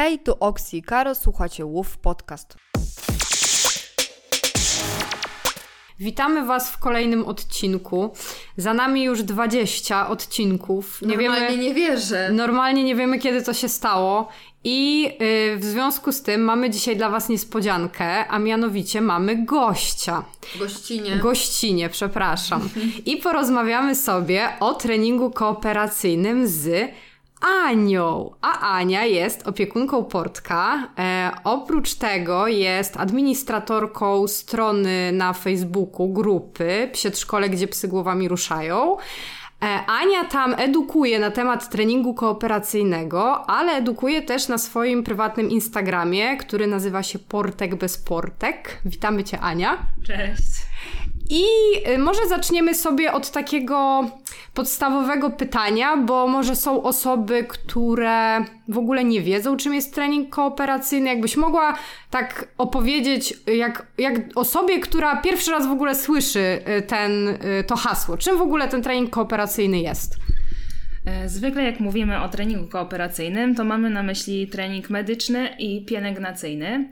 Hej, tu Oksi i Karo, słuchacie Łów Podcast. Witamy Was w kolejnym odcinku. Za nami już 20 odcinków. Nie Normalnie wiemy, nie wierzę. Normalnie nie wiemy, kiedy to się stało. I yy, w związku z tym mamy dzisiaj dla Was niespodziankę, a mianowicie mamy gościa. Gościnie. Gościnie, przepraszam. I porozmawiamy sobie o treningu kooperacyjnym z Anią. A Ania jest opiekunką Portka. E, oprócz tego jest administratorką strony na Facebooku, grupy Przedszkole, gdzie psy głowami ruszają. E, Ania tam edukuje na temat treningu kooperacyjnego, ale edukuje też na swoim prywatnym Instagramie, który nazywa się Portek bez Portek. Witamy Cię, Ania. Cześć. I y, może zaczniemy sobie od takiego podstawowego pytania, bo może są osoby, które w ogóle nie wiedzą, czym jest trening kooperacyjny. Jakbyś mogła tak opowiedzieć, jak, jak osobie, która pierwszy raz w ogóle słyszy y, ten, y, to hasło, czym w ogóle ten trening kooperacyjny jest? E, zwykle jak mówimy o treningu kooperacyjnym, to mamy na myśli trening medyczny i pielęgnacyjny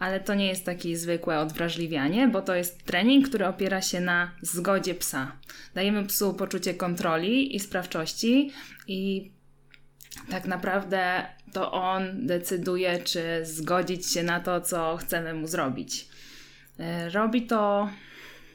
ale to nie jest takie zwykłe odwrażliwianie, bo to jest trening, który opiera się na zgodzie psa. Dajemy psu poczucie kontroli i sprawczości i tak naprawdę to on decyduje, czy zgodzić się na to, co chcemy mu zrobić. E, robi to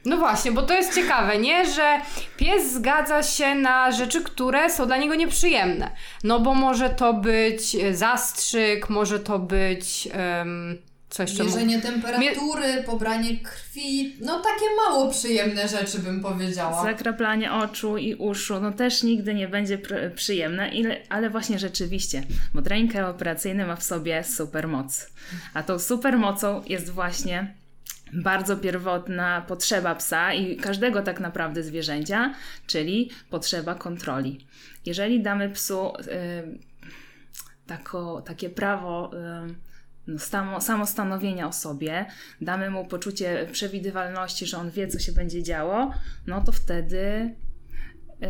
no właśnie, bo to jest ciekawe, nie? Że pies zgadza się na rzeczy, które są dla niego nieprzyjemne. No bo może to być zastrzyk, może to być. Um co jeszcze Mierzenie temperatury, pobranie krwi, no takie mało przyjemne rzeczy bym powiedziała. Zakraplanie oczu i uszu, no też nigdy nie będzie pr- przyjemne, ale właśnie rzeczywiście, bo trening operacyjny ma w sobie supermoc. A tą supermocą jest właśnie bardzo pierwotna potrzeba psa i każdego tak naprawdę zwierzęcia, czyli potrzeba kontroli. Jeżeli damy psu y, tako, takie prawo y, no, samo, samostanowienia o sobie, damy mu poczucie przewidywalności, że on wie, co się będzie działo, no to wtedy yy,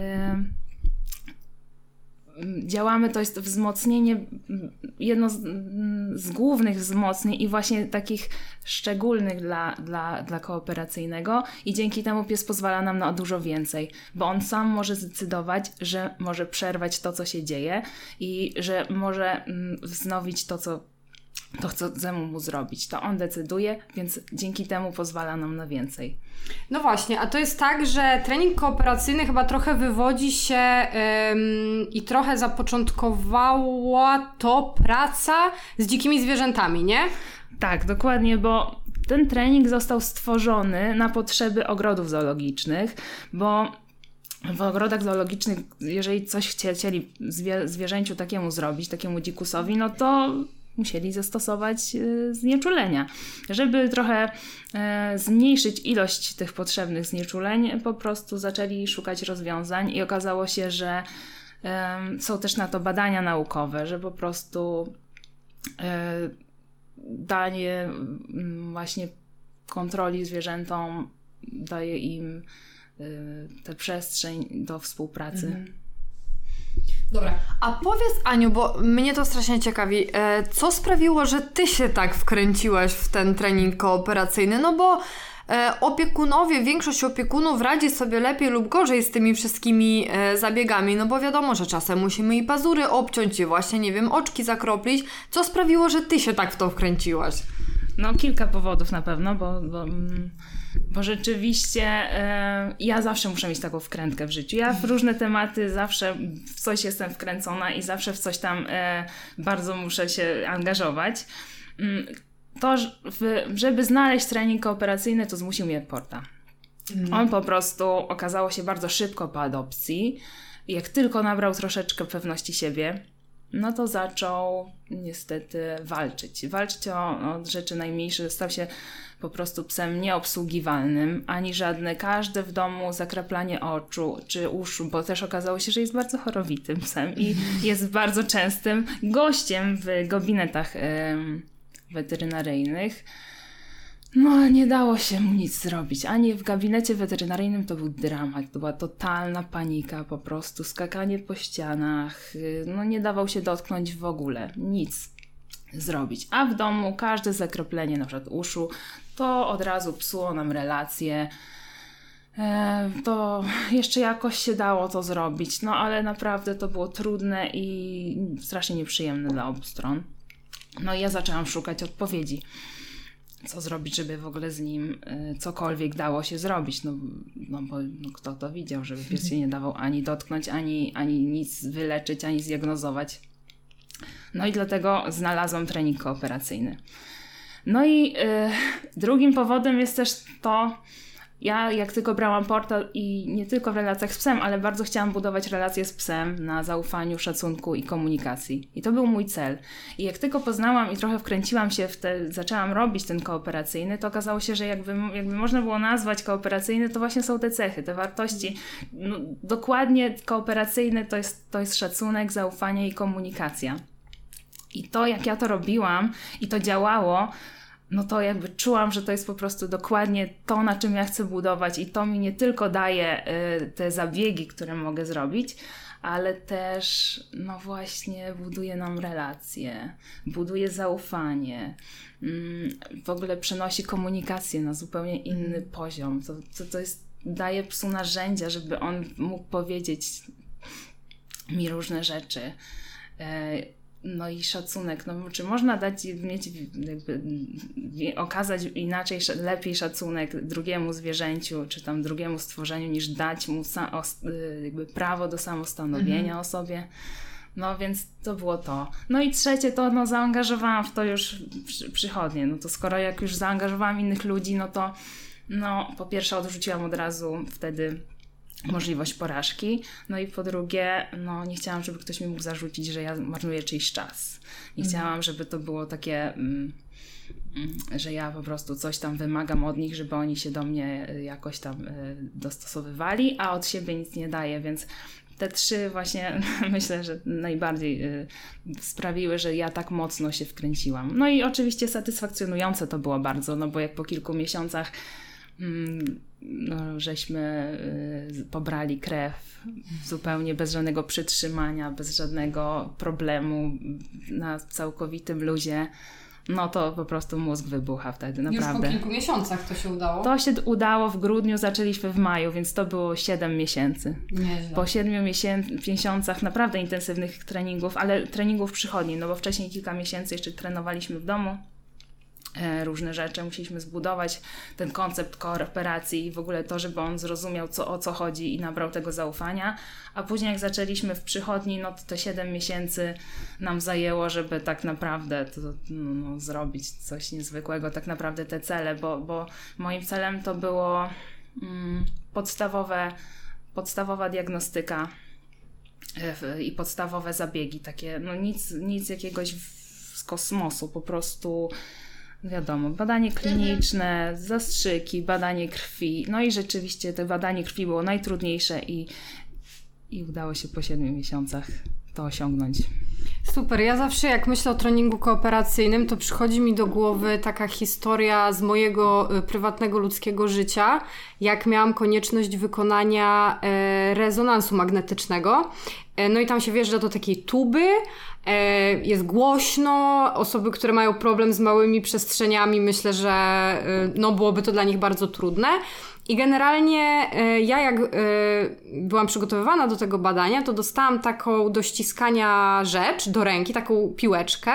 działamy, to jest wzmocnienie, jedno z, z, głównych wzmocnień i właśnie takich szczególnych dla, dla, dla kooperacyjnego i dzięki temu pies pozwala nam na dużo więcej, bo on sam może zdecydować, że może przerwać to, co się dzieje i że może wznowić to, co to chcemy mu zrobić. To on decyduje, więc dzięki temu pozwala nam na więcej. No właśnie, a to jest tak, że trening kooperacyjny chyba trochę wywodzi się ym, i trochę zapoczątkowała to praca z dzikimi zwierzętami, nie? Tak, dokładnie, bo ten trening został stworzony na potrzeby ogrodów zoologicznych, bo w ogrodach zoologicznych, jeżeli coś chcieli zwierzęciu takiemu zrobić, takiemu dzikusowi, no to musieli zastosować e, znieczulenia. Żeby trochę e, zmniejszyć ilość tych potrzebnych znieczuleń, po prostu zaczęli szukać rozwiązań i okazało się, że są też na to badania naukowe, że po prostu e, danie właśnie kontroli zwierzętom daje im tę przestrzeń do współpracy. Mhm. Dobra, a powiedz Aniu, bo mnie to strasznie ciekawi, e, co sprawiło, że ty się tak wkręciłaś w ten trening kooperacyjny? No bo e, opiekunowie, większość opiekunów radzi sobie lepiej lub gorzej z tymi wszystkimi e, zabiegami, no bo wiadomo, że czasem musimy i pazury obciąć, i właśnie, nie wiem, oczki zakroplić. Co sprawiło, że ty się tak w to wkręciłaś? No, kilka powodów na pewno, bo, bo, mm, bo rzeczywiście e, ja zawsze muszę mieć taką wkrętkę w życiu. Ja w różne tematy zawsze w coś jestem wkręcona i zawsze w coś tam e, bardzo muszę się angażować. Mm, to, żeby znaleźć trening kooperacyjny, to zmusił mnie Porta. Mm. On po prostu okazało się bardzo szybko po adopcji. Jak tylko nabrał troszeczkę pewności siebie, no to zaczął niestety walczyć. Walczyć o, o rzeczy najmniejsze, stał się po prostu psem nieobsługiwalnym, ani żadne, każde w domu zakraplanie oczu czy uszu, bo też okazało się, że jest bardzo chorowitym psem i jest bardzo częstym gościem w gabinetach weterynaryjnych. No, nie dało się mu nic zrobić. Ani w gabinecie weterynaryjnym to był dramat. To była totalna panika, po prostu skakanie po ścianach. No, nie dawał się dotknąć w ogóle. Nic. Zrobić. A w domu każde zakroplenie na przykład uszu to od razu psuło nam relacje. E, to jeszcze jakoś się dało to zrobić, no ale naprawdę to było trudne i strasznie nieprzyjemne dla obu stron. No i ja zaczęłam szukać odpowiedzi co zrobić, żeby w ogóle z nim y, cokolwiek dało się zrobić. No, no bo no, kto to widział, żeby pies się nie dawał ani dotknąć, ani, ani nic wyleczyć, ani zdiagnozować. No i dlatego znalazłam trening kooperacyjny. No i y, drugim powodem jest też to, ja jak tylko brałam portal i nie tylko w relacjach z psem, ale bardzo chciałam budować relacje z psem na zaufaniu, szacunku i komunikacji. I to był mój cel. I jak tylko poznałam i trochę wkręciłam się w te, zaczęłam robić ten kooperacyjny, to okazało się, że jakby, jakby można było nazwać kooperacyjny, to właśnie są te cechy, te wartości. No, dokładnie kooperacyjny to jest, to jest szacunek, zaufanie i komunikacja. I to, jak ja to robiłam i to działało, no to jakby czułam, że to jest po prostu dokładnie to, na czym ja chcę budować i to mi nie tylko daje y, te zabiegi, które mogę zrobić, ale też no właśnie buduje nam relacje, buduje zaufanie, mm, w ogóle przenosi komunikację na zupełnie inny poziom. To, to, to jest, daje psu narzędzia, żeby on mógł powiedzieć mi różne rzeczy e, no i szacunek. No, czy można dać, mieć, jakby, okazać inaczej, lepiej szacunek drugiemu zwierzęciu, czy tam drugiemu stworzeniu, niż dać mu y, jakby prawo do samostanowienia mhm. o sobie? No więc to było to. No i trzecie to no, zaangażowałam w to już przychodnie. No to skoro jak już zaangażowałam innych ludzi, no to no po pierwsze odrzuciłam od razu wtedy możliwość porażki. No i po drugie, no nie chciałam, żeby ktoś mi mógł zarzucić, że ja marnuję czyjś czas. Nie mhm. chciałam, żeby to było takie, mm, mm, że ja po prostu coś tam wymagam od nich, żeby oni się do mnie y, jakoś tam y, dostosowywali, a od siebie nic nie daję, więc te trzy właśnie myślę, że najbardziej y, sprawiły, że ja tak mocno się wkręciłam. No i oczywiście satysfakcjonujące to było bardzo, no bo jak po kilku miesiącach mm, no, żeśmy y, pobrali krew zupełnie bez żadnego przytrzymania, bez żadnego problemu, na całkowitym luzie. No to po prostu mózg wybucha wtedy, naprawdę. Już po kilku miesiącach to się udało? To się udało w grudniu, zaczęliśmy w maju, więc to było 7 miesięcy. Nieźle. Po 7 miesiącach naprawdę intensywnych treningów, ale treningów przychodni, no bo wcześniej kilka miesięcy jeszcze trenowaliśmy w domu różne rzeczy. Musieliśmy zbudować ten koncept kooperacji i w ogóle to, żeby on zrozumiał, co, o co chodzi i nabrał tego zaufania. A później, jak zaczęliśmy w przychodni, no to te 7 miesięcy nam zajęło, żeby tak naprawdę to, no, no, zrobić coś niezwykłego, tak naprawdę te cele, bo, bo moim celem to było mm, podstawowe, podstawowa diagnostyka e, i podstawowe zabiegi, takie, no nic, nic jakiegoś z kosmosu, po prostu wiadomo, badanie kliniczne, zastrzyki, badanie krwi. No i rzeczywiście to badanie krwi było najtrudniejsze i, i udało się po 7 miesiącach to osiągnąć. Super. Ja zawsze jak myślę o treningu kooperacyjnym, to przychodzi mi do głowy taka historia z mojego y, prywatnego ludzkiego życia, jak miałam konieczność wykonania e, rezonansu magnetycznego. E, no i tam się wjeżdża do takiej tuby, jest głośno, osoby, które mają problem z małymi przestrzeniami, myślę, że e, no, byłoby to dla nich bardzo trudne. I generalnie ja jak byłam przygotowywana do tego badania, to dostałam taką do ściskania rzecz do ręki, taką piłeczkę.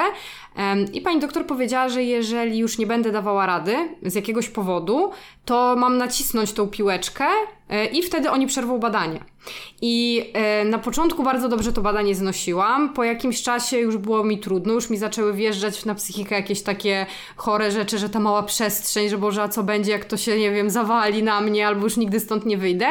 I pani doktor powiedziała, że jeżeli już nie będę dawała rady z jakiegoś powodu, to mam nacisnąć tą piłeczkę i wtedy oni przerwą badanie. I e, na początku bardzo dobrze to badanie znosiłam. Po jakimś czasie już było mi trudno, już mi zaczęły wjeżdżać na psychikę jakieś takie chore rzeczy, że ta mała przestrzeń, że Boże, a co będzie, jak to się, nie wiem, zawali na mnie, albo już nigdy stąd nie wyjdę.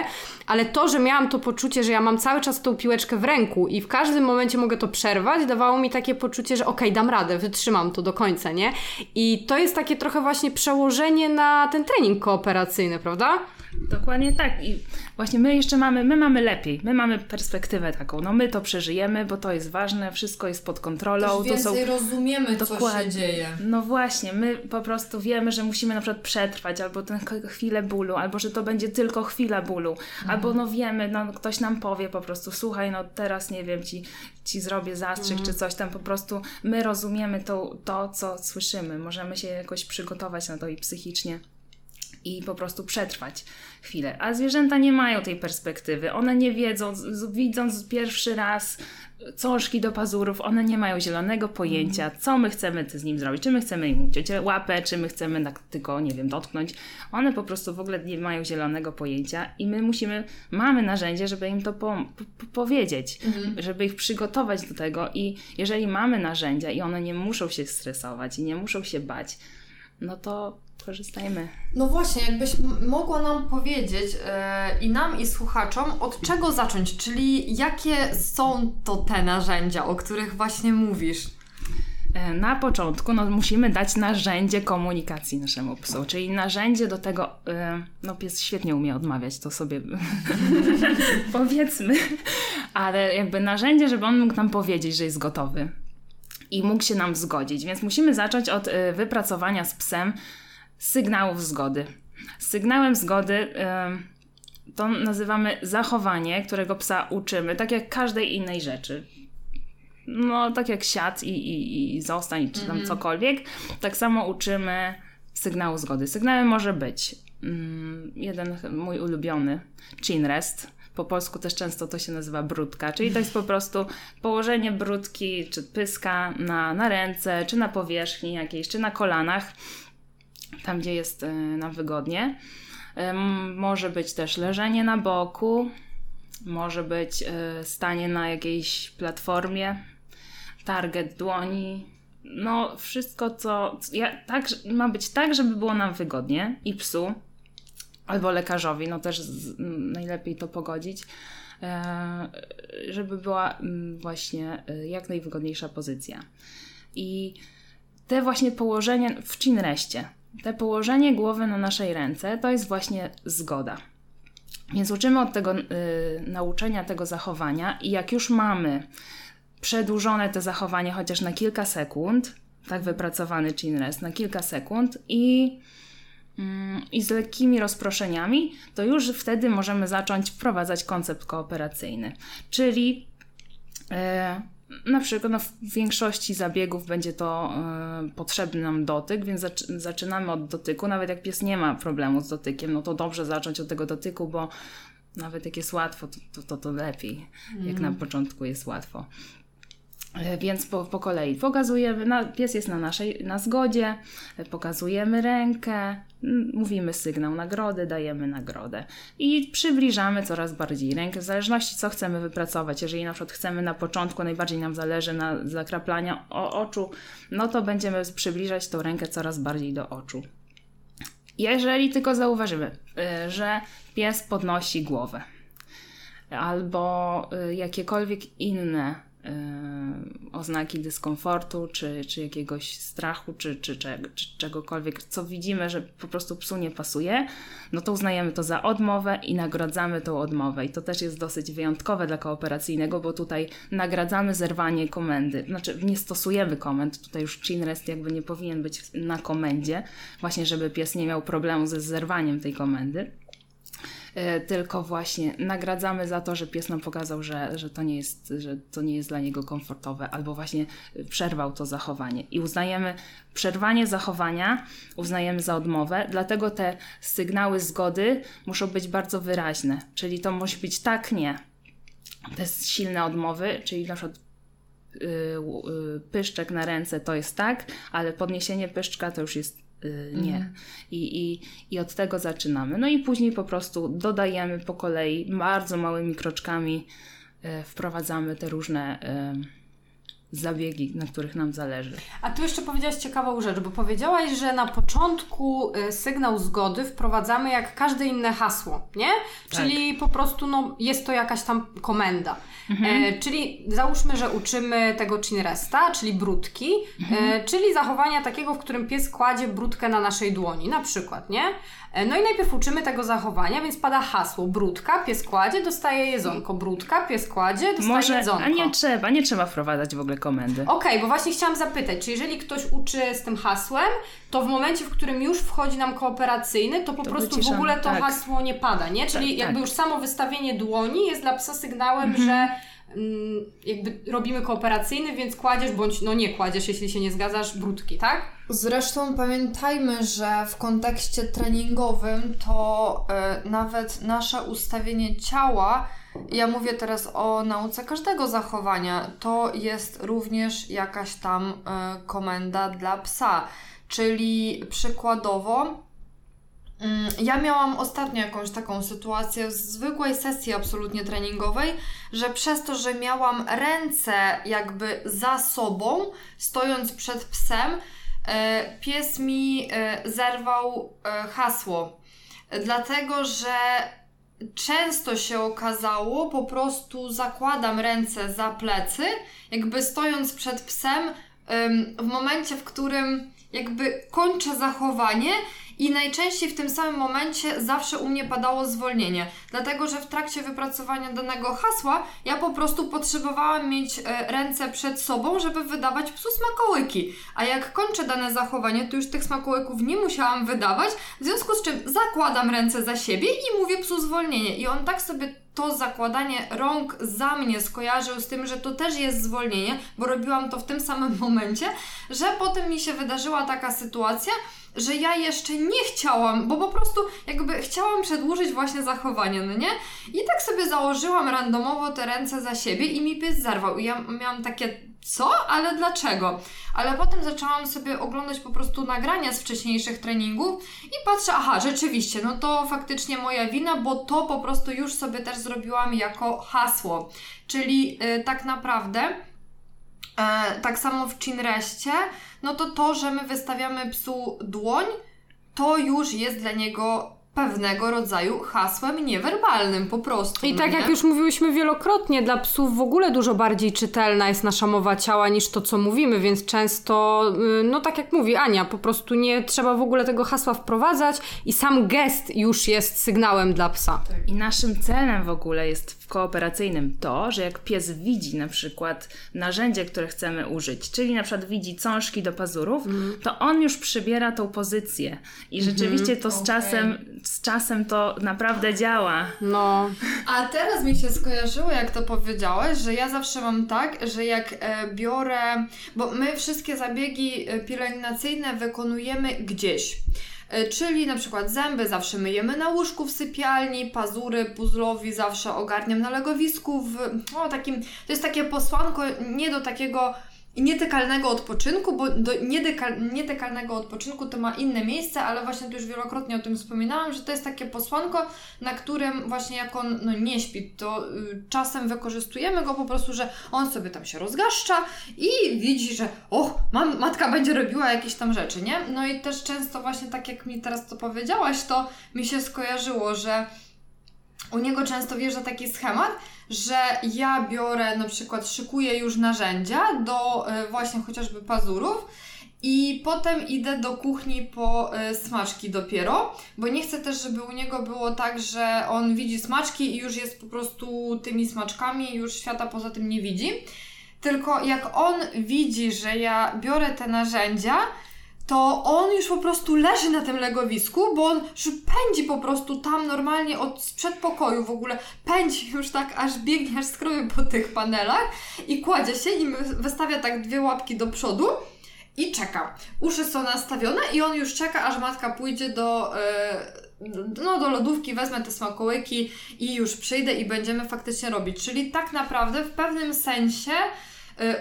Ale to, że miałam to poczucie, że ja mam cały czas tą piłeczkę w ręku i w każdym momencie mogę to przerwać, dawało mi takie poczucie, że okej, okay, dam radę, wytrzymam to do końca, nie? I to jest takie trochę właśnie przełożenie na ten trening kooperacyjny, prawda? Dokładnie tak. I właśnie my jeszcze mamy, my mamy lepiej, my mamy perspektywę taką, no my to przeżyjemy, bo to jest ważne, wszystko jest pod kontrolą. Też to są rozumiemy, co Dokładnie. się dzieje. No właśnie, my po prostu wiemy, że musimy na przykład przetrwać, albo tę chwilę bólu, albo że to będzie tylko chwila bólu, albo no wiemy, no ktoś nam powie po prostu, słuchaj, no teraz nie wiem, ci, ci zrobię zastrzyk czy coś tam, po prostu my rozumiemy to, to, co słyszymy, możemy się jakoś przygotować na to i psychicznie i po prostu przetrwać chwilę. A zwierzęta nie mają tej perspektywy. One nie wiedzą, widząc pierwszy raz cążki do pazurów, one nie mają zielonego pojęcia, co my chcemy z nim zrobić. Czy my chcemy im uciąć łapę, czy my chcemy tak tylko, nie wiem, dotknąć. One po prostu w ogóle nie mają zielonego pojęcia i my musimy, mamy narzędzie, żeby im to po, po, powiedzieć, żeby ich przygotować do tego i jeżeli mamy narzędzia i one nie muszą się stresować i nie muszą się bać, no to korzystajmy. No właśnie, jakbyś mogła nam powiedzieć e, i nam, i słuchaczom, od czego zacząć, czyli jakie są to te narzędzia, o których właśnie mówisz. E, Na początku no, musimy dać narzędzie komunikacji naszemu psu, czyli narzędzie do tego, e, no pies świetnie umie odmawiać, to sobie powiedzmy, ale jakby narzędzie, żeby on mógł nam powiedzieć, że jest gotowy i mógł się nam zgodzić, więc musimy zacząć od wypracowania z psem sygnałów zgody. Sygnałem zgody to nazywamy zachowanie, którego psa uczymy, tak jak każdej innej rzeczy no tak jak siad i, i, i zostań, czy tam cokolwiek, tak samo uczymy sygnału zgody. Sygnałem może być mm, jeden mój ulubiony, chin rest. Po polsku też często to się nazywa brudka, czyli to jest po prostu położenie brudki czy pyska na, na ręce, czy na powierzchni jakiejś, czy na kolanach, tam gdzie jest y, nam wygodnie. Może być też leżenie na boku, może być y, stanie na jakiejś platformie, target dłoni. No, wszystko, co. Ja, tak, ma być tak, żeby było nam wygodnie i psu, albo lekarzowi, no też z, najlepiej to pogodzić, e, żeby była mm, właśnie e, jak najwygodniejsza pozycja. I te właśnie położenie w chin restie, te położenie głowy na naszej ręce, to jest właśnie zgoda. Więc uczymy od tego y, nauczenia tego zachowania i jak już mamy przedłużone te zachowanie chociaż na kilka sekund, tak wypracowany chin rest na kilka sekund i, mm, i z lekkimi rozproszeniami, to już wtedy możemy zacząć wprowadzać koncept kooperacyjny. Czyli e, na przykład no, w większości zabiegów będzie to e, potrzebny nam dotyk, więc zac- zaczynamy od dotyku. Nawet jak pies nie ma problemu z dotykiem, no to dobrze zacząć od tego dotyku, bo nawet jak jest łatwo, to to, to, to lepiej, jak na początku jest łatwo. E, Więc po, po kolei. Pokazujemy, na, pies jest na naszej na zgodzie, e, pokazujemy rękę, mówimy sygnał nagrody, dajemy nagrodę i przybliżamy coraz bardziej rękę, w zależności co chcemy wypracować. Jeżeli na przykład chcemy na początku, najbardziej nam zależy na zakraplania oczu, no to będziemy przybliżać tą rękę coraz bardziej do oczu. Jeżeli tylko zauważymy, y, że pies podnosi głowę albo y, jakiekolwiek inne oznaki dyskomfortu, czy, czy jakiegoś strachu, czy, czy, czy, czy czegokolwiek, co widzimy, że po prostu psu nie pasuje, no to uznajemy to za odmowę i nagradzamy tą odmowę. I to też jest dosyć wyjątkowe dla kooperacyjnego, bo tutaj nagradzamy zerwanie komendy. Znaczy, nie stosujemy komend. Tutaj już chin rest jakby nie powinien być na komendzie, właśnie żeby pies nie miał problemu ze zerwaniem tej komendy. E, tylko właśnie nagradzamy za to, że pies nam pokazał, że, że, to nie jest, że to nie jest dla niego komfortowe, albo właśnie przerwał to zachowanie. I uznajemy przerwanie zachowania, uznajemy za odmowę, dlatego te sygnały zgody muszą być bardzo wyraźne, czyli to musi być tak, nie. Te silne odmowy, czyli na przykład y, y, pyszczek na ręce to jest tak, ale podniesienie pyszczka to już jest y, nie. I, i, I od tego zaczynamy. No i później po prostu dodajemy po kolei bardzo małymi kroczkami, y, wprowadzamy te różne zabiegi, na których nam zależy. A tu jeszcze powiedziałaś ciekawą rzecz, bo powiedziałaś, że na początku y, sygnał zgody wprowadzamy jak każde inne hasło, nie? Tak. Czyli po prostu no, jest to jakaś tam komenda. Mhm. E, czyli załóżmy, że uczymy tego chinresta, czyli brudki, Mhm. e, czyli zachowania takiego, w którym pies kładzie brudkę na naszej dłoni, na przykład, nie? E, no i najpierw uczymy tego zachowania, więc pada hasło brudka, pies kładzie, dostaje jedzonko, brudka, pies kładzie, dostaje Może, jedzonko. a nie trzeba, nie trzeba wprowadzać w ogóle komendy. Okej, bo właśnie chciałam zapytać, czy jeżeli ktoś uczy z tym hasłem, to w momencie, w którym już wchodzi nam kooperacyjny, to po To prostu w wyciszamy, ogóle to tak. hasło nie pada, nie? Czyli Tak, jakby tak. już samo wystawienie dłoni jest dla psa sygnałem, Mhm. że jakby robimy kooperacyjny, więc kładziesz bądź no nie kładziesz, jeśli się nie zgadzasz, brudki, tak? Zresztą pamiętajmy, że w kontekście treningowym to e, nawet nasze ustawienie ciała, ja mówię teraz o nauce każdego zachowania, to jest również jakaś tam e, komenda dla psa. Czyli przykładowo, mm, ja miałam ostatnio jakąś taką sytuację w zwykłej sesji absolutnie treningowej, że przez to, że miałam ręce jakby za sobą, stojąc przed psem, e, pies mi e, zerwał e, hasło. Dlatego, że często się okazało, po prostu zakładam ręce za plecy, jakby stojąc przed psem, em, w momencie, w którym jakby kończę zachowanie i najczęściej w tym samym momencie zawsze u mnie padało zwolnienie, dlatego że w trakcie wypracowania danego hasła ja po prostu potrzebowałam mieć e, ręce przed sobą, żeby wydawać psu smakołyki, a jak kończę dane zachowanie, to już tych smakołyków nie musiałam wydawać, w związku z czym zakładam ręce za siebie i mówię psu zwolnienie. I on tak sobie to zakładanie rąk za mnie skojarzył z tym, że to też jest zwolnienie, bo robiłam to w tym samym momencie, że potem mi się wydarzyła taka sytuacja, że ja jeszcze nie chciałam, bo po prostu jakby chciałam przedłużyć właśnie zachowanie, no nie? I tak sobie założyłam randomowo te ręce za siebie i mi pies zerwał. I ja miałam takie, co? Ale dlaczego? Ale potem zaczęłam sobie oglądać po prostu nagrania z wcześniejszych treningów i patrzę, aha, rzeczywiście, no to faktycznie moja wina, bo to po prostu już sobie też zrobiłam jako hasło. Czyli y, tak naprawdę E, tak samo w Chinreście, no to to, że my wystawiamy psu dłoń, to już jest dla niego pewnego rodzaju hasłem niewerbalnym po prostu. I no tak nie? jak już mówiłyśmy wielokrotnie, dla psów w ogóle dużo bardziej czytelna jest nasza mowa ciała niż to, co mówimy, więc często, y, no tak jak mówi Ania, po prostu nie trzeba w ogóle tego hasła wprowadzać i sam gest już jest sygnałem dla psa. I naszym celem w ogóle jest kooperacyjnym to, że jak pies widzi na przykład narzędzie, które chcemy użyć, czyli na przykład widzi cążki do pazurów, to on już przybiera tą pozycję. I rzeczywiście to z Okej. czasem, z czasem to naprawdę działa. No, A teraz mi się skojarzyło, jak to powiedziałaś, że ja zawsze mam tak, że jak e, biorę, bo my wszystkie zabiegi e, pielęgnacyjne wykonujemy gdzieś. E, Czyli na przykład zęby zawsze myjemy na łóżku w sypialni, pazury puzzlowi zawsze ogarniam na legowisku, w o, takim, to jest takie posłanko nie do takiego nietykalnego odpoczynku, bo do niedykal, nietykalnego odpoczynku to ma inne miejsce, ale właśnie tu już wielokrotnie o tym wspominałam, że to jest takie posłanko, na którym właśnie jak on no, nie śpi, to y, czasem wykorzystujemy go po prostu, że on sobie tam się rozgaszcza i widzi, że o, mam, matka będzie robiła jakieś tam rzeczy, nie? No i też często właśnie tak jak mi teraz to powiedziałaś, to mi się skojarzyło, że u niego często wjeżdża taki schemat, że ja biorę, na przykład szykuję już narzędzia do e, właśnie chociażby pazurów i potem idę do kuchni po e, smaczki dopiero, bo nie chcę też, żeby u niego było tak, że on widzi smaczki i już jest po prostu tymi smaczkami, już świata poza tym nie widzi. Tylko jak on widzi, że ja biorę te narzędzia, to on już po prostu leży na tym legowisku, bo on już pędzi po prostu tam normalnie od z przedpokoju w ogóle, pędzi już tak, aż biegnie, aż skrobie po tych panelach i kładzie się i wystawia tak dwie łapki do przodu i czeka. Uszy są nastawione i on już czeka, aż matka pójdzie do, e, no, do lodówki, wezmę te smakołyki i już przyjdę i będziemy faktycznie robić. Czyli tak naprawdę w pewnym sensie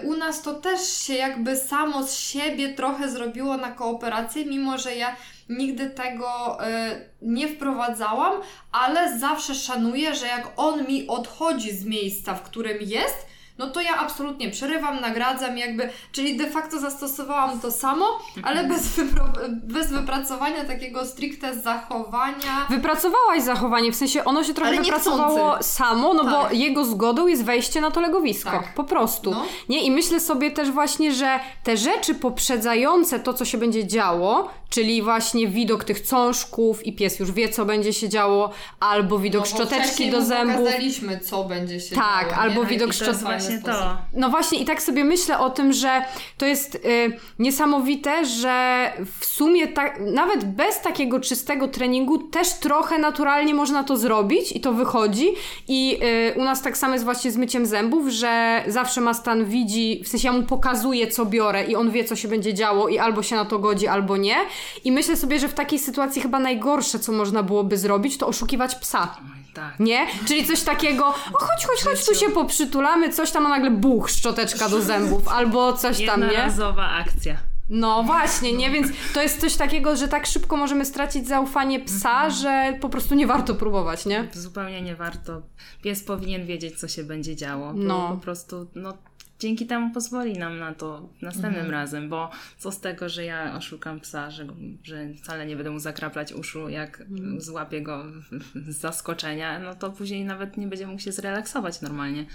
u nas to też się jakby samo z siebie trochę zrobiło na kooperację, mimo że ja nigdy tego e, nie wprowadzałam, ale zawsze szanuję, że jak on mi odchodzi z miejsca, w którym jest, no to ja absolutnie przerywam, nagradzam jakby, czyli de facto zastosowałam to samo, ale bez, wypro- bez wypracowania takiego stricte zachowania. Wypracowałaś zachowanie, w sensie ono się trochę wypracowało samo, no bo Tak. jego zgodą jest wejście na to legowisko. Tak. Po prostu. No. Nie? I myślę sobie też właśnie, że te rzeczy poprzedzające to, co się będzie działo, czyli właśnie widok tych cążków i pies już wie, co będzie się działo, albo widok No, bo szczoteczki do zębów. pokazaliśmy, co będzie się Tak, działo, albo nie? widok I Właśnie sposób. to. No właśnie, i tak sobie myślę o tym, że to jest y, niesamowite, że w sumie tak, nawet bez takiego czystego treningu też trochę naturalnie można to zrobić i to wychodzi. I y, u nas tak samo jest właśnie z myciem zębów, że zawsze Mastan widzi, w sensie ja mu pokazuję, co biorę i on wie, co się będzie działo i albo się na to godzi, albo nie. I myślę sobie, że w takiej sytuacji chyba najgorsze, co można byłoby zrobić, to oszukiwać psa. Tak. Nie? Czyli coś takiego, o chodź, chodź, chodź, tu się poprzytulamy, coś tam, a nagle buch, szczoteczka do zębów, albo coś tam, nie? Jednorazowa akcja. No właśnie, nie? Więc to jest coś takiego, że tak szybko możemy stracić zaufanie psa, że po prostu nie warto próbować, nie? Zupełnie nie warto. Pies powinien wiedzieć, co się będzie działo. No. po prostu, no, dzięki temu pozwoli nam na to następnym Mhm. razem, bo co z tego, że ja oszukam psa, że, że wcale nie będę mu zakraplać uszu, jak Mhm. złapię go z zaskoczenia, no to później nawet nie będzie mógł się zrelaksować normalnie.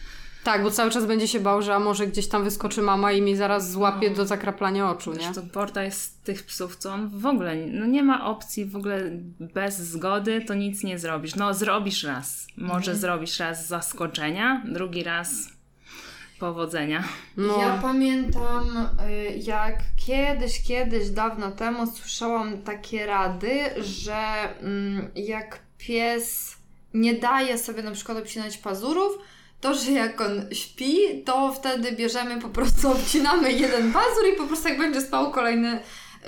Tak, bo cały czas będzie się bał, że a może gdzieś tam wyskoczy mama i mi zaraz złapie do zakraplania oczu, nie? Zresztą Porta jest z tych psów, co on w ogóle, no nie ma opcji w ogóle bez zgody, to nic nie zrobisz. No zrobisz raz, może Mhm. zrobisz raz zaskoczenia, drugi raz powodzenia. No. Ja pamiętam, y, jak kiedyś, kiedyś, dawno temu słyszałam takie rady, że mm, jak pies nie daje sobie na przykład obcinać pazurów, to, że jak on śpi, to wtedy bierzemy po prostu, obcinamy jeden pazur i po prostu jak będzie spał kolejny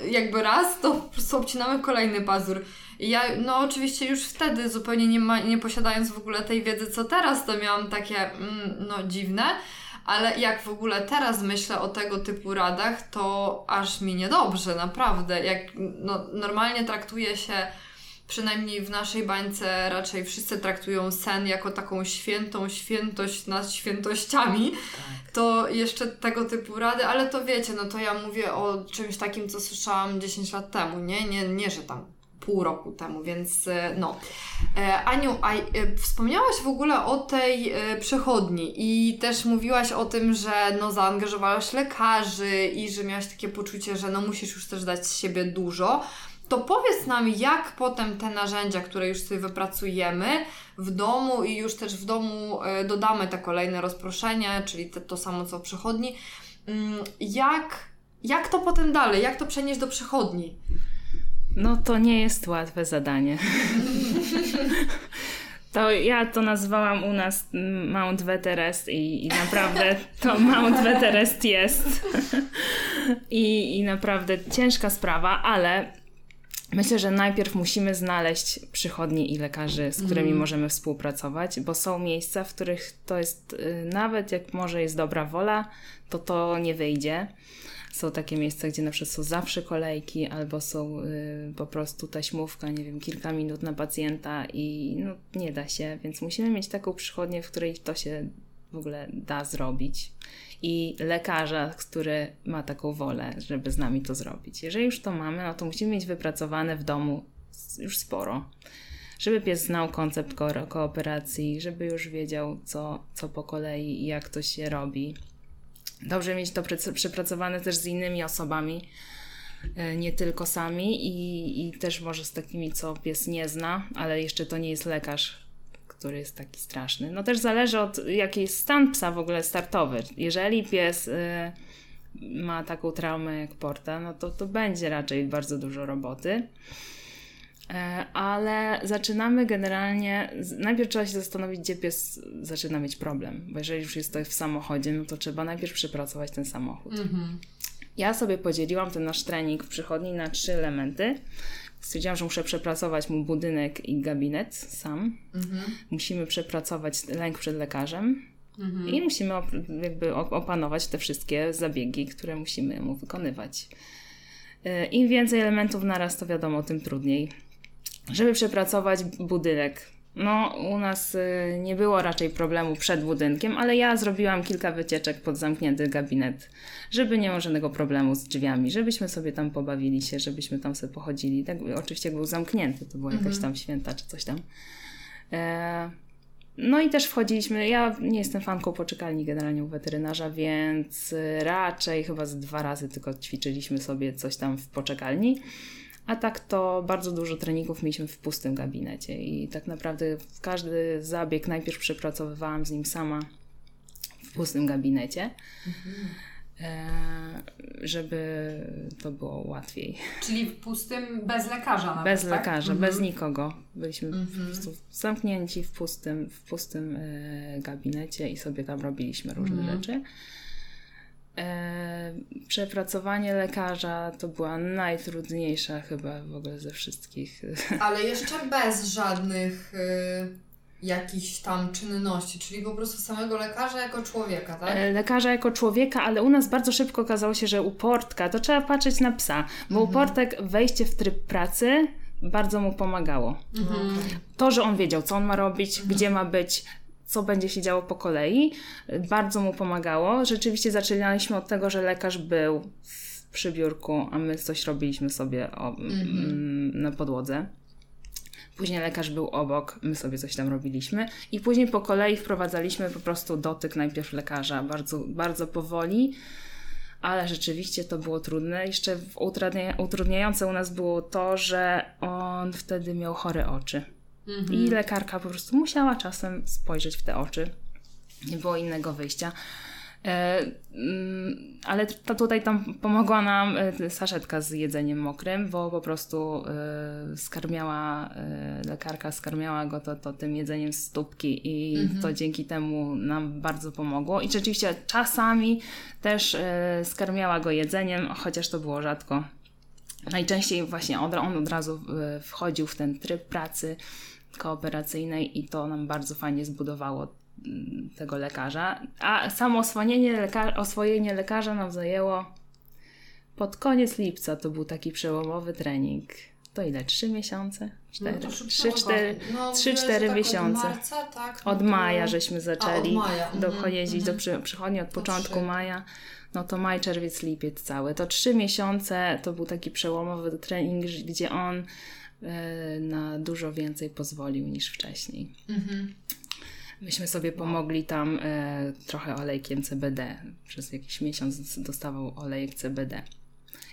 jakby raz, to po prostu obcinamy kolejny pazur. I ja, no oczywiście już wtedy zupełnie nie, ma, nie posiadając w ogóle tej wiedzy, co teraz, to miałam takie, mm, no dziwne, ale jak w ogóle teraz myślę o tego typu radach, to aż mi niedobrze, naprawdę. Jak no, normalnie traktuje się, przynajmniej w naszej bańce raczej wszyscy traktują sen jako taką świętą świętość nad świętościami, to jeszcze tego typu rady, ale to wiecie, no to ja mówię o czymś takim, co słyszałam 10 lat temu, nie? Nie, nie że tam pół roku temu, więc e, no. E, Aniu, a e, wspomniałaś w ogóle o tej przechodni i też mówiłaś o tym, że no zaangażowałaś lekarzy i że miałaś takie poczucie, że no musisz już też dać z siebie dużo. To powiedz nam, jak potem te narzędzia, które już sobie wypracujemy w domu i już też w domu e, dodamy te kolejne rozproszenia, czyli te, to samo co w przechodni, mm, jak, jak to potem dalej, jak to przenieść do przechodni? No to nie jest łatwe zadanie. To ja to nazwałam u nas Mount Everest i, i naprawdę to Mount Everest jest. I, I naprawdę ciężka sprawa, ale myślę, że najpierw musimy znaleźć przychodnie i lekarzy, z którymi możemy współpracować, bo są miejsca, w których to jest, y, nawet jak może jest dobra wola, to to nie wyjdzie. Są takie miejsca, gdzie na przykład są zawsze kolejki, albo są y, po prostu taśmówka, nie wiem, kilka minut na pacjenta i no, nie da się, więc musimy mieć taką przychodnię, w której to się w ogóle da zrobić. I lekarza, który ma taką wolę, żeby z nami to zrobić. Jeżeli już to mamy, no to musimy mieć wypracowane w domu już sporo. Żeby pies znał koncept ko- kooperacji, żeby już wiedział, co, co po kolei i jak to się robi. Dobrze mieć to przepracowane też z innymi osobami, e, nie tylko sami i, i też może z takimi, co pies nie zna, ale jeszcze to nie jest lekarz, który jest taki straszny. No też zależy od jaki jest stan psa w ogóle startowy. Jeżeli pies y, ma taką traumę jak Porta, no to to będzie raczej bardzo dużo roboty. E, Ale zaczynamy generalnie. Najpierw trzeba się zastanowić, gdzie pies zaczyna mieć problem. Bo jeżeli już jest to w samochodzie, no to trzeba najpierw przepracować ten samochód. Ja sobie podzieliłam ten nasz trening w przychodni na trzy elementy. Stwierdziłam, że muszę przepracować mu budynek i gabinet sam. Musimy przepracować lęk przed lekarzem. I musimy jakby op- opanować te wszystkie zabiegi, które musimy mu wykonywać. Y, Im więcej elementów naraz, to wiadomo, tym trudniej. Żeby przepracować budynek, No, u nas y, nie było raczej problemu przed budynkiem, ale ja zrobiłam kilka wycieczek pod zamknięty gabinet, żeby nie było żadnego problemu z drzwiami, żebyśmy sobie tam pobawili się, żebyśmy tam sobie pochodzili. Tak, oczywiście był zamknięty, to była jakaś tam święta czy coś tam. E, no i też wchodziliśmy, ja nie jestem fanką poczekalni generalnie u weterynarza, więc y, raczej chyba z dwa razy tylko ćwiczyliśmy sobie coś tam w poczekalni. A tak to bardzo dużo treningów mieliśmy w pustym gabinecie i tak naprawdę każdy zabieg najpierw przepracowywałam z nim sama w pustym gabinecie, e, żeby to było łatwiej. Czyli w pustym, bez lekarza nawet, Bez tak? lekarza, Mhm. bez nikogo. Byliśmy po prostu zamknięci w pustym, w pustym e, gabinecie i sobie tam robiliśmy różne Mhm. rzeczy. E, przepracowanie lekarza to była najtrudniejsza chyba w ogóle ze wszystkich. Ale jeszcze bez żadnych y, jakichś tam czynności, czyli po prostu samego lekarza jako człowieka, tak? E, Lekarza jako człowieka, ale u nas bardzo szybko okazało się, że u Portka to trzeba patrzeć na psa, bo u Portek wejście w tryb pracy bardzo mu pomagało. Mhm. To, że on wiedział, co on ma robić, gdzie ma być, co będzie się działo po kolei, bardzo mu pomagało. Rzeczywiście zaczynaliśmy od tego, że lekarz był w przybiórku, a my coś robiliśmy sobie o, mm, na podłodze. Później lekarz był obok, my sobie coś tam robiliśmy i później po kolei wprowadzaliśmy po prostu dotyk najpierw lekarza, bardzo, bardzo powoli, ale rzeczywiście to było trudne. Jeszcze utrudnia, utrudniające u nas było to, że on wtedy miał chore oczy. I lekarka po prostu musiała czasem spojrzeć w te oczy. Nie było innego wyjścia. E, mm, ale tutaj tam pomogła nam e, saszetka z jedzeniem mokrym, bo po prostu e, skarmiała, lekarka skarmiała go to, to tym jedzeniem z stópki i to dzięki temu nam bardzo pomogło. I rzeczywiście czasami też skarmiała go jedzeniem, chociaż to było rzadko. Najczęściej właśnie on od razu wchodził w ten tryb pracy kooperacyjnej i to nam bardzo fajnie zbudowało mm, tego lekarza. A samo oswojenie, leka- oswojenie lekarza nam zajęło pod koniec lipca. To był taki przełomowy trening. To ile? Trzy miesiące? Cztery? No to szybko Trzy, cztery, no, trzy, cztery tak miesiące. Od marca, tak? No Od to- maja żeśmy zaczęli A, od maja. do, Mhm, do mhm. przy, przychodni od początku maja. No to maj, czerwiec, lipiec cały. To trzy miesiące to był taki przełomowy trening, gdzie on na dużo więcej pozwolił niż wcześniej. Mhm. Myśmy sobie pomogli tam e, trochę olejkiem CBD. Przez jakiś miesiąc dostawał olejek CBD.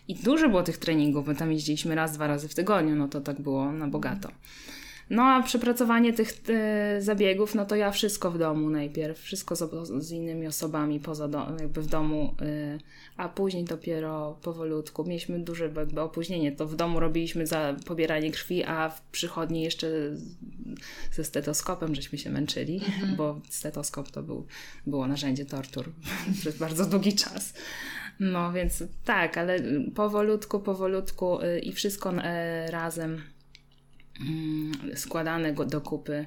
I dużo było tych treningów, my tam jeździliśmy raz, dwa razy w tygodniu, no to tak było na bogato. No a przepracowanie tych e, zabiegów, no to ja wszystko w domu najpierw, wszystko z, z innymi osobami poza do, jakby w domu, e, a później dopiero powolutku. Mieliśmy duże jakby opóźnienie, to w domu robiliśmy za pobieranie krwi, a w przychodni jeszcze ze stetoskopem żeśmy się męczyli, bo stetoskop to był, było narzędzie tortur przez bardzo długi czas. No więc tak, ale powolutku, powolutku y, i wszystko y, razem składane go do kupy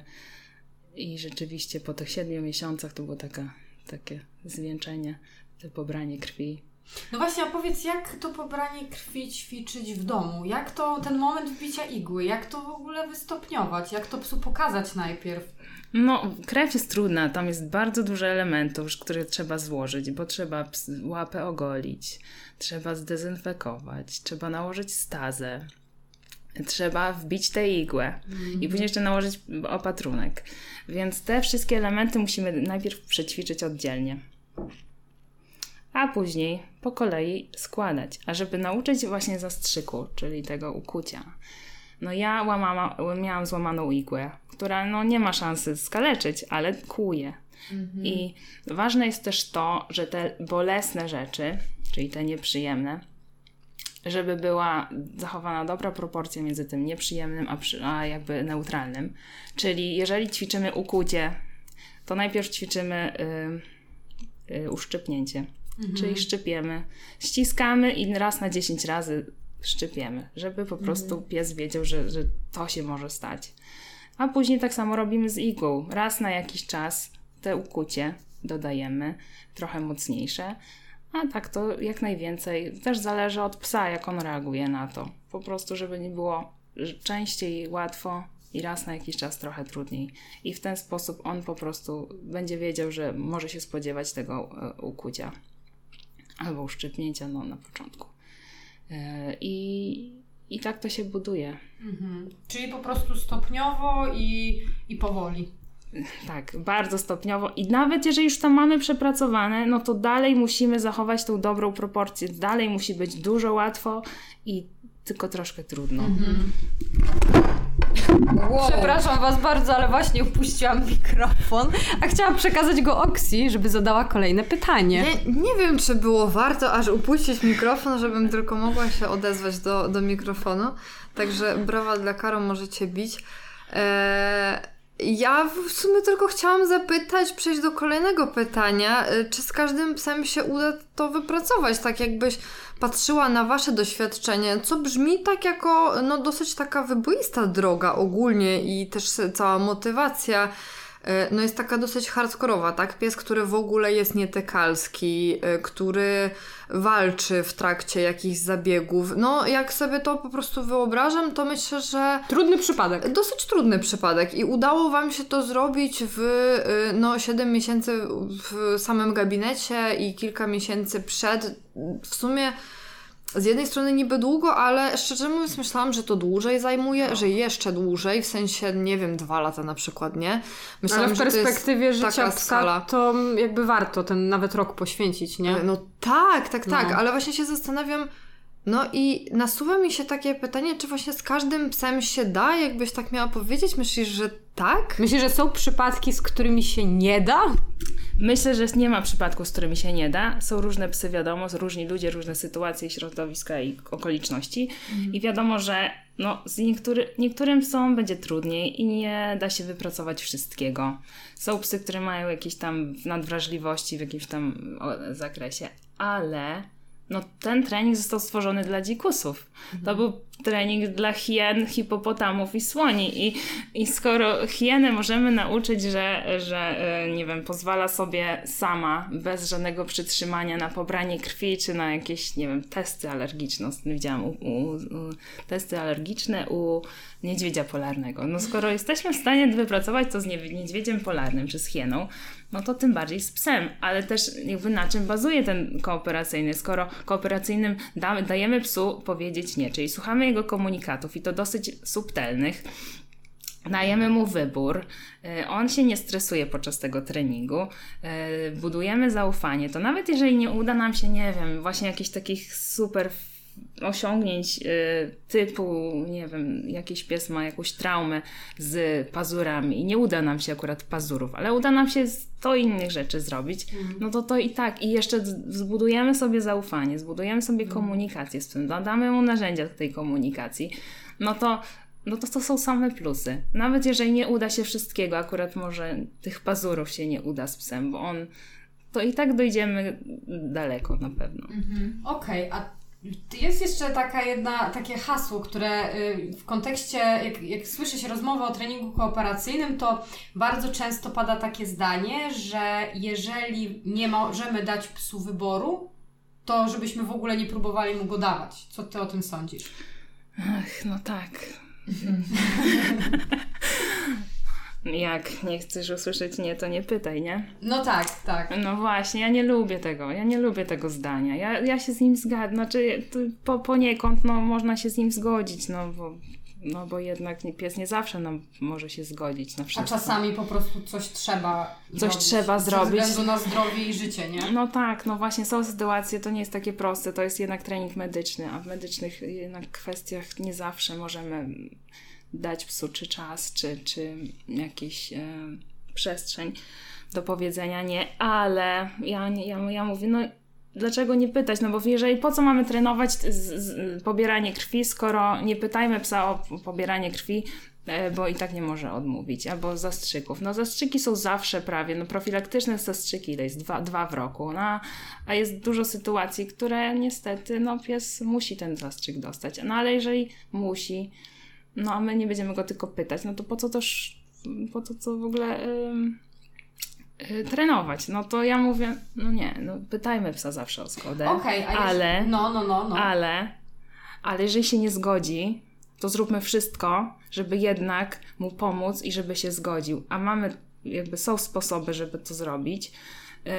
i rzeczywiście po tych siedmiu miesiącach to było taka, takie zwieńczenie, to pobranie krwi. No właśnie, a powiedz, jak to pobranie krwi ćwiczyć w domu? Jak to, ten moment wbicia igły, jak to w ogóle wystopniować? Jak to psu pokazać najpierw? No, krew jest trudna, tam jest bardzo dużo elementów, które trzeba złożyć, bo trzeba łapę ogolić, trzeba zdezynfekować, trzeba nałożyć stazę, trzeba wbić tę igłę i później jeszcze nałożyć opatrunek. Więc te wszystkie elementy musimy najpierw przećwiczyć oddzielnie. A później po kolei składać. A żeby nauczyć właśnie zastrzyku, czyli tego ukucia, no ja łamama, miałam złamaną igłę, która no nie ma szansy skaleczyć, ale kłuje. I ważne jest też to, że te bolesne rzeczy, czyli te nieprzyjemne, żeby była zachowana dobra proporcja między tym nieprzyjemnym, a, przy, a jakby neutralnym. Czyli jeżeli ćwiczymy ukucie, to najpierw ćwiczymy y, y, uszczypnięcie. Czyli szczypiemy, ściskamy i raz na 10 razy szczypiemy, żeby po prostu pies wiedział, że, że to się może stać. A później tak samo robimy z igłą. Raz na jakiś czas te ukucie dodajemy, trochę mocniejsze, a tak to jak najwięcej. Też zależy od psa, jak on reaguje na to. Po prostu, żeby nie było częściej łatwo, i raz na jakiś czas trochę trudniej. I w ten sposób on po prostu będzie wiedział, że może się spodziewać tego e, ukucia albo uszczypnięcia no, na początku. E, I, I tak to się buduje. Mhm. Czyli po prostu stopniowo i, i powoli. Tak, bardzo stopniowo. I nawet jeżeli już to mamy przepracowane, no to dalej musimy zachować tą dobrą proporcję. Dalej musi być dużo łatwo i tylko troszkę trudno. Mhm. Wow. Przepraszam Was bardzo, ale właśnie upuściłam mikrofon, a chciałam przekazać go Oksi, żeby zadała kolejne pytanie. Nie, nie wiem, czy było warto aż upuścić mikrofon, żebym tylko mogła się odezwać do, do mikrofonu. Także brawa dla Karo, możecie bić. Eee, ja w sumie tylko chciałam zapytać, przejść do kolejnego pytania. E, czy z każdym psem się uda to wypracować? Tak jakbyś patrzyła na Wasze doświadczenie, co brzmi tak jako no, dosyć taka wyboista droga ogólnie i też cała motywacja no jest taka dosyć hardkorowa, tak? Pies, który w ogóle jest nietykalski, e, który walczy w trakcie jakichś zabiegów. No, jak sobie to po prostu wyobrażam, to myślę, że... Trudny przypadek. Dosyć trudny przypadek i udało Wam się to zrobić w e, no, 7 miesięcy w samym gabinecie i kilka miesięcy przed. W sumie z jednej strony niby długo, ale szczerze mówiąc myślałam, że to dłużej zajmuje, no. że jeszcze dłużej, w sensie, nie wiem, dwa lata na przykład, nie? Myślałam, ale w perspektywie życia psa to jakby warto ten nawet rok poświęcić, nie? No tak, tak, tak, no. ale właśnie się zastanawiam, no i nasuwa mi się takie pytanie, czy właśnie z każdym psem się da, jakbyś tak miała powiedzieć? Myślisz, że tak? Myślisz, że są przypadki, z którymi się nie da? Myślę, że nie ma przypadków, z którymi się nie da. Są różne psy, wiadomo, różni ludzie, różne sytuacje, środowiska i okoliczności. Mhm. I wiadomo, że no, z niektóry, niektórym psom będzie trudniej i nie da się wypracować wszystkiego. Są psy, które mają jakieś tam nadwrażliwości w jakimś tam zakresie, ale no ten trening został stworzony dla dzikusów. To był trening dla hien, hipopotamów i słoni. I, i skoro hienę możemy nauczyć, że, że e, nie wiem, pozwala sobie sama, bez żadnego przytrzymania na pobranie krwi, czy na jakieś, nie wiem, testy alergiczne. Widziałam u, u, u, testy alergiczne u niedźwiedzia polarnego. No skoro jesteśmy w stanie wypracować to z niedźwiedziem polarnym, czy z hieną, no to tym bardziej z psem, ale też jakby na czym bazuje ten kooperacyjny, skoro kooperacyjnym da, dajemy psu powiedzieć nie, czyli słuchamy jego komunikatów i to dosyć subtelnych, Dajemy mu wybór, y, on się nie stresuje podczas tego treningu, y, budujemy zaufanie. To nawet jeżeli nie uda nam się, nie wiem, właśnie jakichś takich super osiągnięć y, typu, nie wiem, jakiś pies ma jakąś traumę z pazurami i nie uda nam się akurat pazurów, ale uda nam się 100 innych rzeczy zrobić, mm. no to to i tak. I jeszcze zbudujemy sobie zaufanie, zbudujemy sobie mm. komunikację z tym, damy mu narzędzia do tej komunikacji, no to no to to są same plusy. Nawet jeżeli nie uda się wszystkiego, akurat może tych pazurów się nie uda z psem, bo on to i tak dojdziemy daleko na pewno. Mhm. Okej, okay, a jest jeszcze taka jedna, takie hasło, które y, w kontekście, jak, jak słyszy się rozmowę o treningu kooperacyjnym, to bardzo często pada takie zdanie, że jeżeli nie możemy dać psu wyboru, to żebyśmy w ogóle nie próbowali mu go dawać. Co ty o tym sądzisz? Ach, no tak. Jak nie chcesz usłyszeć nie, to nie pytaj, nie? No tak, tak. No właśnie, ja nie lubię tego, ja nie lubię tego zdania. Ja, ja się z nim zgadzam, znaczy po, poniekąd no, można się z nim zgodzić, no bo, no bo jednak pies nie zawsze no, może się zgodzić na wszystko. A czasami po prostu coś trzeba Coś zrobić, trzeba zrobić. Ze względu na zdrowie i życie, nie? No tak, no właśnie są sytuacje, to nie jest takie proste, to jest jednak trening medyczny, a w medycznych jednak kwestiach nie zawsze możemy dać psu czy czas, czy, czy jakiś e, przestrzeń do powiedzenia nie, ale ja, ja, ja mówię, no dlaczego nie pytać? No bo jeżeli po co mamy trenować z, z, pobieranie krwi, skoro nie pytajmy psa o pobieranie krwi, e, bo i tak nie może odmówić, albo zastrzyków. No zastrzyki są zawsze prawie, no profilaktyczne zastrzyki ile jest? Dwa, dwa w roku, no, a jest dużo sytuacji, które niestety, no pies musi ten zastrzyk dostać, no ale jeżeli musi, no a my nie będziemy go tylko pytać, no to po co też, po to co w ogóle yy, trenować? No to ja mówię, no nie, no pytajmy psa zawsze o zgodę. Okay, ale, no, no, no, no. Ale, ale jeżeli się nie zgodzi, to zróbmy wszystko, żeby jednak mu pomóc i żeby się zgodził. A mamy, jakby są sposoby, żeby to zrobić. Yy,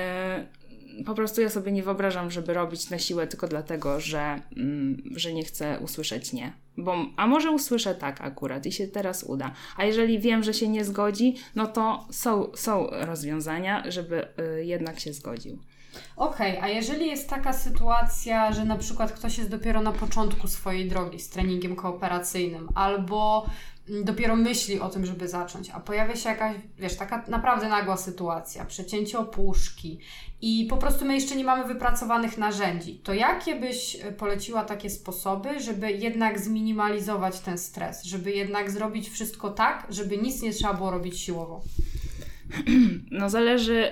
po prostu ja sobie nie wyobrażam, żeby robić na siłę tylko dlatego, że, mm, że nie chcę usłyszeć nie. Bo, a może usłyszę tak akurat i się teraz uda. A jeżeli wiem, że się nie zgodzi, no to są, są rozwiązania, żeby y, jednak się zgodził. Okej, okay, a jeżeli jest taka sytuacja, że na przykład ktoś jest dopiero na początku swojej drogi z treningiem kooperacyjnym, albo dopiero myśli o tym, żeby zacząć, a pojawia się jakaś, wiesz, taka naprawdę nagła sytuacja, przecięcie opuszki i po prostu my jeszcze nie mamy wypracowanych narzędzi, to jakie byś poleciła takie sposoby, żeby jednak zminimalizować ten stres, żeby jednak zrobić wszystko tak, żeby nic nie trzeba było robić siłowo? No zależy,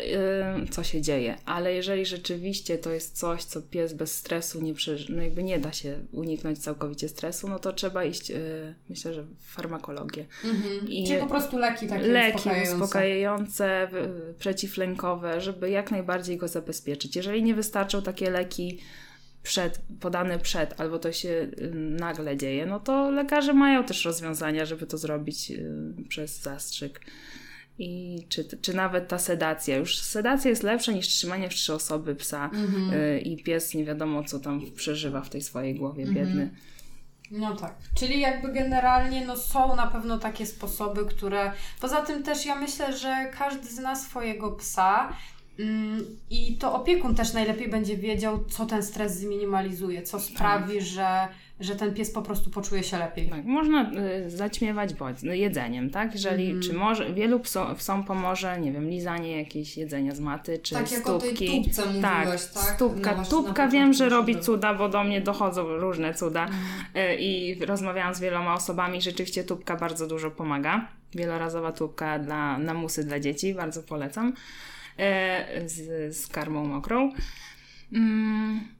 yy, co się dzieje, ale jeżeli rzeczywiście to jest coś, co pies bez stresu nie przeży- no jakby nie da się uniknąć całkowicie stresu, no to trzeba iść, yy, myślę, że w farmakologię. Mhm. I Czyli po prostu leki takie Leki uspokajające, uspokajające yy, przeciwlękowe, żeby jak najbardziej go zabezpieczyć. Jeżeli nie wystarczą takie leki przed, podane przed, albo to się y, nagle dzieje, no to lekarze mają też rozwiązania, żeby to zrobić y, przez zastrzyk i czy, czy nawet ta sedacja. Już sedacja jest lepsza niż trzymanie w trzy osoby psa mm-hmm. y, i pies nie wiadomo, co tam przeżywa w tej swojej głowie, mm-hmm. biedny. No tak. Czyli jakby generalnie no są na pewno takie sposoby, które. Poza tym też ja myślę, że każdy zna swojego psa. Mm, I to opiekun też najlepiej będzie wiedział, co ten stres zminimalizuje, co sprawi, tak. że że ten pies po prostu poczuje się lepiej. Tak, można y, zaćmiewać bodź, no, jedzeniem, tak? Jeżeli, mm. czy może, wielu psom, psom pomoże, nie wiem, lizanie jakieś jedzenia z maty, czy tak, stópki. Tak, jak o tej tubce mówiłaś, tak? tak? Stópka, no tubka wiem, że robi cuda, bo do mnie dochodzą różne cuda mm. i rozmawiałam z wieloma osobami, rzeczywiście tubka bardzo dużo pomaga. Wielorazowa tubka dla, na musy dla dzieci, bardzo polecam, y, z, z karmą mokrą. Mm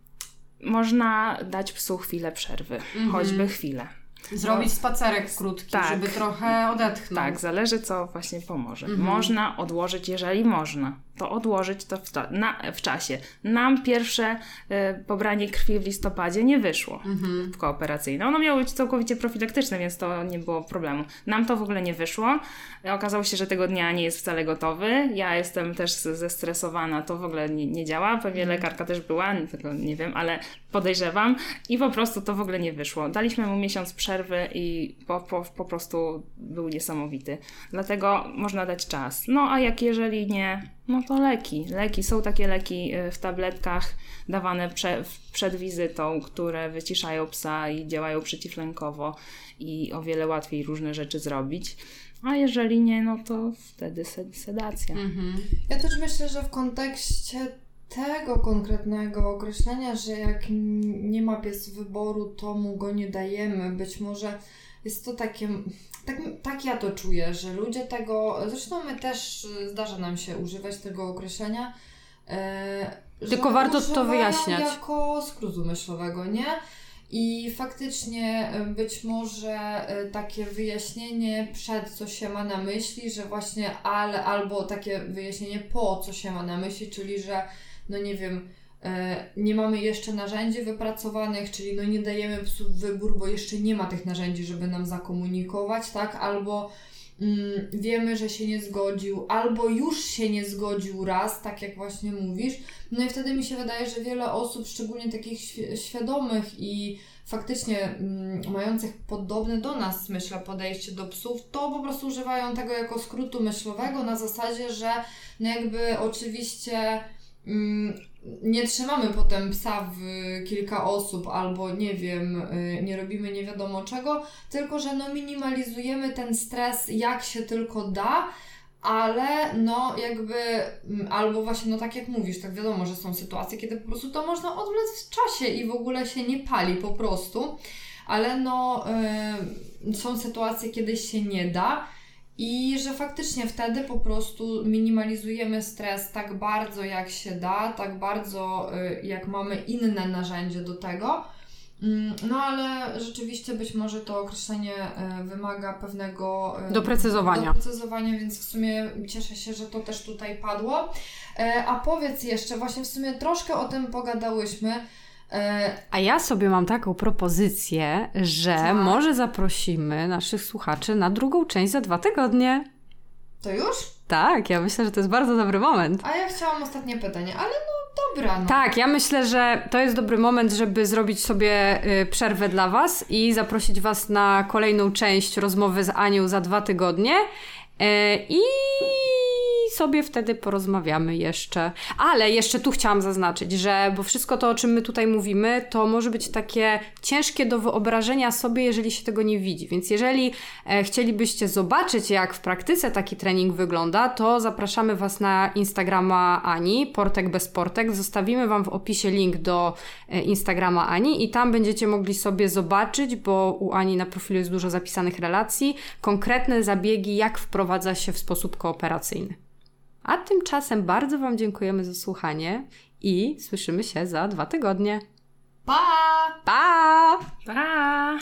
można dać psu chwilę przerwy, mm -hmm. choćby chwilę. Zrobić no, spacerek krótki, tak, żeby trochę odetchnąć. Tak, zależy co właśnie pomoże. Mm -hmm. Można odłożyć, jeżeli można to odłożyć to w, to, na, w czasie. Nam pierwsze y, pobranie krwi w listopadzie nie wyszło mhm. w kooperacyjne. Ono miało być całkowicie profilaktyczne, więc to nie było problemu. Nam to w ogóle nie wyszło. Okazało się, że tego dnia nie jest wcale gotowy. Ja jestem też zestresowana, to w ogóle nie, nie działa. Pewnie mhm. lekarka też była, tego nie wiem, ale podejrzewam. I po prostu to w ogóle nie wyszło. Daliśmy mu miesiąc przerwy i po, po, po prostu był niesamowity. Dlatego można dać czas. No a jak jeżeli nie, no to leki. Leki. Są takie leki y, w tabletkach dawane prze, przed wizytą, które wyciszają psa i działają przeciwlękowo i o wiele łatwiej różne rzeczy zrobić. A jeżeli nie, no to wtedy sedacja. Mhm. Ja też myślę, że w kontekście tego konkretnego określenia, że jak nie ma pies wyboru, to mu go nie dajemy. Być może jest to takie tak, tak ja to czuję, że ludzie tego, zresztą my też y, zdarza nam się używać tego określenia. E, Tylko warto to wyjaśniać. Jako skrótu myślowego, nie? I faktycznie y, być może y, takie wyjaśnienie przed, co się ma na myśli, że właśnie ale, albo takie wyjaśnienie po, co się ma na myśli, czyli że, no nie wiem, nie mamy jeszcze narzędzi wypracowanych, czyli no nie dajemy psów wybór, bo jeszcze nie ma tych narzędzi, żeby nam zakomunikować, tak? Albo mm, wiemy, że się nie zgodził, albo już się nie zgodził raz, tak jak właśnie mówisz. No i wtedy mi się wydaje, że wiele osób, szczególnie takich świadomych i faktycznie mm, mających podobne do nas, myślę, podejście do psów, to po prostu używają tego jako skrótu myślowego na zasadzie, że no jakby oczywiście mm, nie trzymamy potem psa w kilka osób albo nie wiem, y, nie robimy nie wiadomo czego, tylko że no minimalizujemy ten stres jak się tylko da, ale no jakby mm, albo właśnie no tak jak mówisz, tak wiadomo, że są sytuacje, kiedy po prostu to można odwlec w czasie i w ogóle się nie pali po prostu, ale no yy, są sytuacje, kiedy się nie da. I że faktycznie wtedy po prostu minimalizujemy stres tak bardzo jak się da, tak bardzo y, jak mamy inne narzędzie do tego. Mm, no ale rzeczywiście być może to określenie y, wymaga pewnego y, doprecyzowania. doprecyzowania, więc w sumie cieszę się, że to też tutaj padło. A powiedz jeszcze, właśnie w sumie troszkę o tym pogadałyśmy, E, A ja sobie mam taką propozycję, że Tak. może zaprosimy naszych słuchaczy na drugą część za dwa tygodnie. to już? Tak, ja myślę, że to jest bardzo dobry moment. A ja chciałam ostatnie pytanie, ale no dobra. No. Tak, ja myślę, że to jest dobry moment, żeby zrobić sobie y, przerwę dla Was i zaprosić Was na kolejną część rozmowy z Anią za dwa tygodnie. Y, I sobie wtedy porozmawiamy jeszcze. Ale jeszcze tu chciałam zaznaczyć, że bo wszystko to, o czym my tutaj mówimy, to może być takie ciężkie do wyobrażenia sobie, jeżeli się tego nie widzi. Więc jeżeli e, chcielibyście zobaczyć, jak w praktyce taki trening wygląda, to zapraszamy Was na Instagrama Ani, Portek bez Portek. Zostawimy Wam w opisie link do e, Instagrama Ani i tam będziecie mogli sobie zobaczyć, bo u Ani na profilu jest dużo zapisanych relacji, konkretne zabiegi, jak wprowadza się w sposób kooperacyjny. A tymczasem bardzo Wam dziękujemy za słuchanie i słyszymy się za dwa tygodnie. Pa! Pa! Pa!